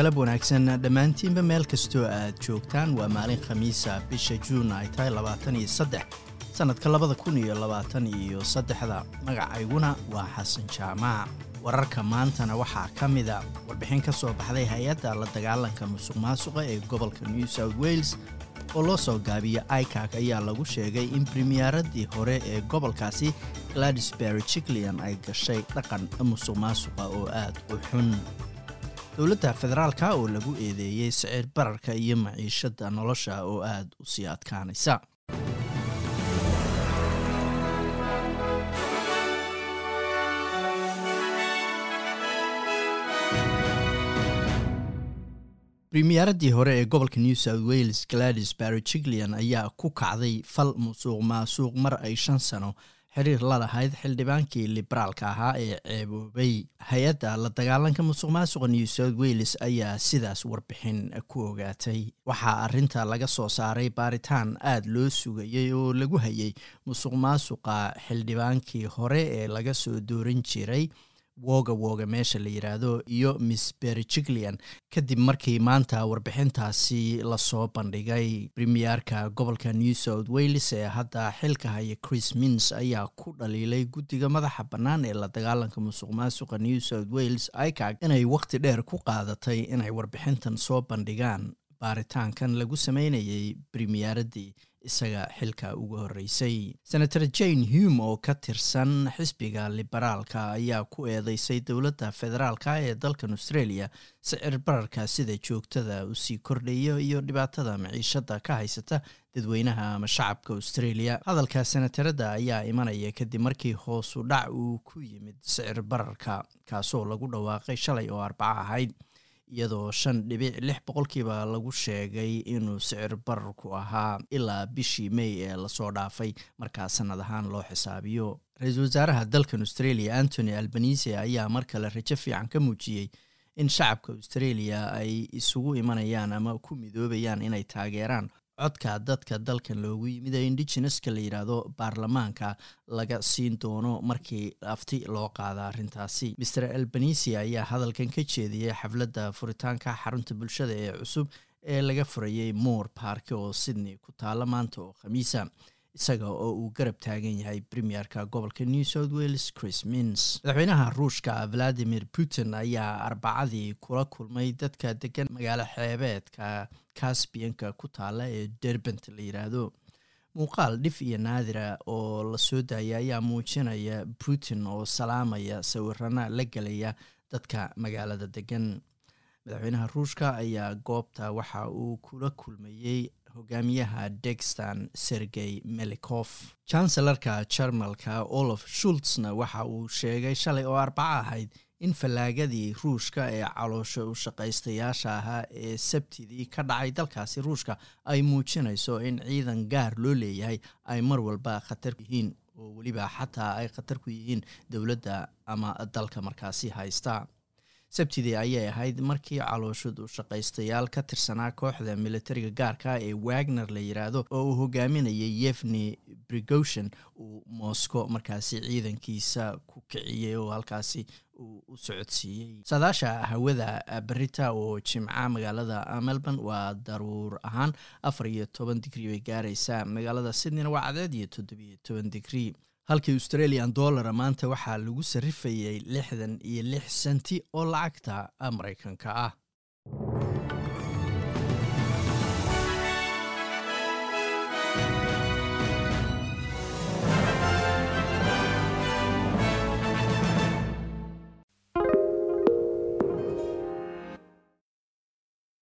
galab wanaagsan. Dhammaantiinba meel kastoo aad joogtaan waa maalin khamiisa bisha juun ay tahay labaatan iyo saddex sannadka labada kun iyo labaatan iyo saddexda. Magacayguna waa xasan jaamac. Wararka maantana waxaa ka mida warbixin ka soo baxday hay'adda la dagaalanka musuq maasuqa ee gobolka new south wales oo loo soo gaabiya icak ayaa lagu sheegay in bremiyaaradii hore ee gobolkaasi gladisbury jiklian ay gashay dhaqan musuq maasuqa oo aad u xun dowladda federaalka oo lagu eedeeyey siciir bararka iyo maciishadda nolosha oo aad u sii adkaanaysa. Bremiyaaradii hore ee gobolka new south wales gladis barry jiklian ayaa ku kacday fal musuq maasuuq mar ay shan sano xiriir la lahayd xildhibaankii liberaalka ahaa ee ceeboobay hay'adda la dagaalanka musuq maasuqa new south wales ayaa sidaas warbixin ku ogaatay. Waxaa arrinta laga soo saaray baaritaan aad loo sugayey oo lagu hayay musuq maasuqa xildhibaankii hore ee laga soo dooran jiray woga woga meesha la yidhaahdo iyo miss berry jiklian kadib markii maanta warbixintaasi la soo bandhigay premiyerka gobolka new south wales ee hadda xilka haya chris mins ayaa ku dhaliilay guddiga madaxa bannaan ee la dagaalanka musuq maasuqa new south wales icag inay waqti dheer ku qaadatay inay warbixintan soo bandhigaan baaritaankan lagu sameynayay bremiyaaradii isaga xilka ugu horreysay. Senator jane hume oo ka tirsan xisbiga liberaalka ayaa ku eedeysay dowladda federaalka ee dalkan australia sicir bararka sida joogtada u sii kordhaya iyo dhibaatada maciishada ka haysata dadweynaha ama shacabka australia. Hadalka senatarada ayaa imanaya kadib markii hoosu dhac uu ku yimid sicir bararka kaasoo lagu dhawaaqay shalay oo arbaco ahayd iyadoo shan dhibic lix boqolkiiba lagu sheegay inuu sicir bararku ahaa ilaa bishii may ee la soo dhaafay. Markaa sanad ahaan loo xisaabiyo. Ra'iisul wasaaraha dalkan australia antony albanise ayaa mar kale rajo fiican ka muujiyey in shacabka australia ay isugu imanayaan ama ku midoobayaan inay taageeraan codka dadka dalkan loogu yimid ee indigeneska la yidhaahdo baarlamaanka laga siin doono markii afti loo qaada arrintaasi. Maer albanisi ayaa hadalkan ka jeediyey xafladda furitaanka xarunta bulshada ee cusub ee laga furayey moore park oo sydney ku taala maanta oo khamiisa isaga oo uu garab taagan yahay premierka gobolka new south wales chris mins madaxweynaha ruushka valadimir putin ayaa arbacadii kula kulmay dadka degan magaalo xeebeedka caspianka ku taala ee derbent la yidhaahdo muuqaal dhif iyo naadira oo la soo daaya ayaa muujinaya putin oo salaamaya sawirana la gelaya dadka magaalada degan. Madaxweynaha ruushka ayaa goobta waxa uu kula kulmayey hogaamiyaha degstan sergey melikof chancellarka jarmalka olaf shultzna waxa uu sheegay shalay oo arbaco ahayd in fallaagadii ruushka ee caloosha u shaqaystayaasha ahaa ee sabtidii ka dhacay dalkaasi ruushka ay muujinayso in ciidan gaar loo leeyahay ay mar walba khatar yihiin oo weliba xataa ay khatar ku yihiin dowladda ama dalka markaasi haysta sabtidii ayay ahayd markii calooshad u shaqaystayaal ka tirsanaa kooxda militariga gaarka ee wagner la yidhaahdo oo uu hogaaminayay yevni brigoshen uu moscow markaasi ciidankiisa ku kiciyey oo halkaasi uu u socodsiiyey saadaasha hawada berita oo jimca magaalada melbourne waa daruur ahaan afar iyo toban digrii bay gaaraysaa. Magaalada sydneyna waa cadeed iyo toddobiyo toban digrii halkii australian dollara maanta waxaa lagu sarrifayay lixdan iyo lix senti oo lacagta maraykanka ah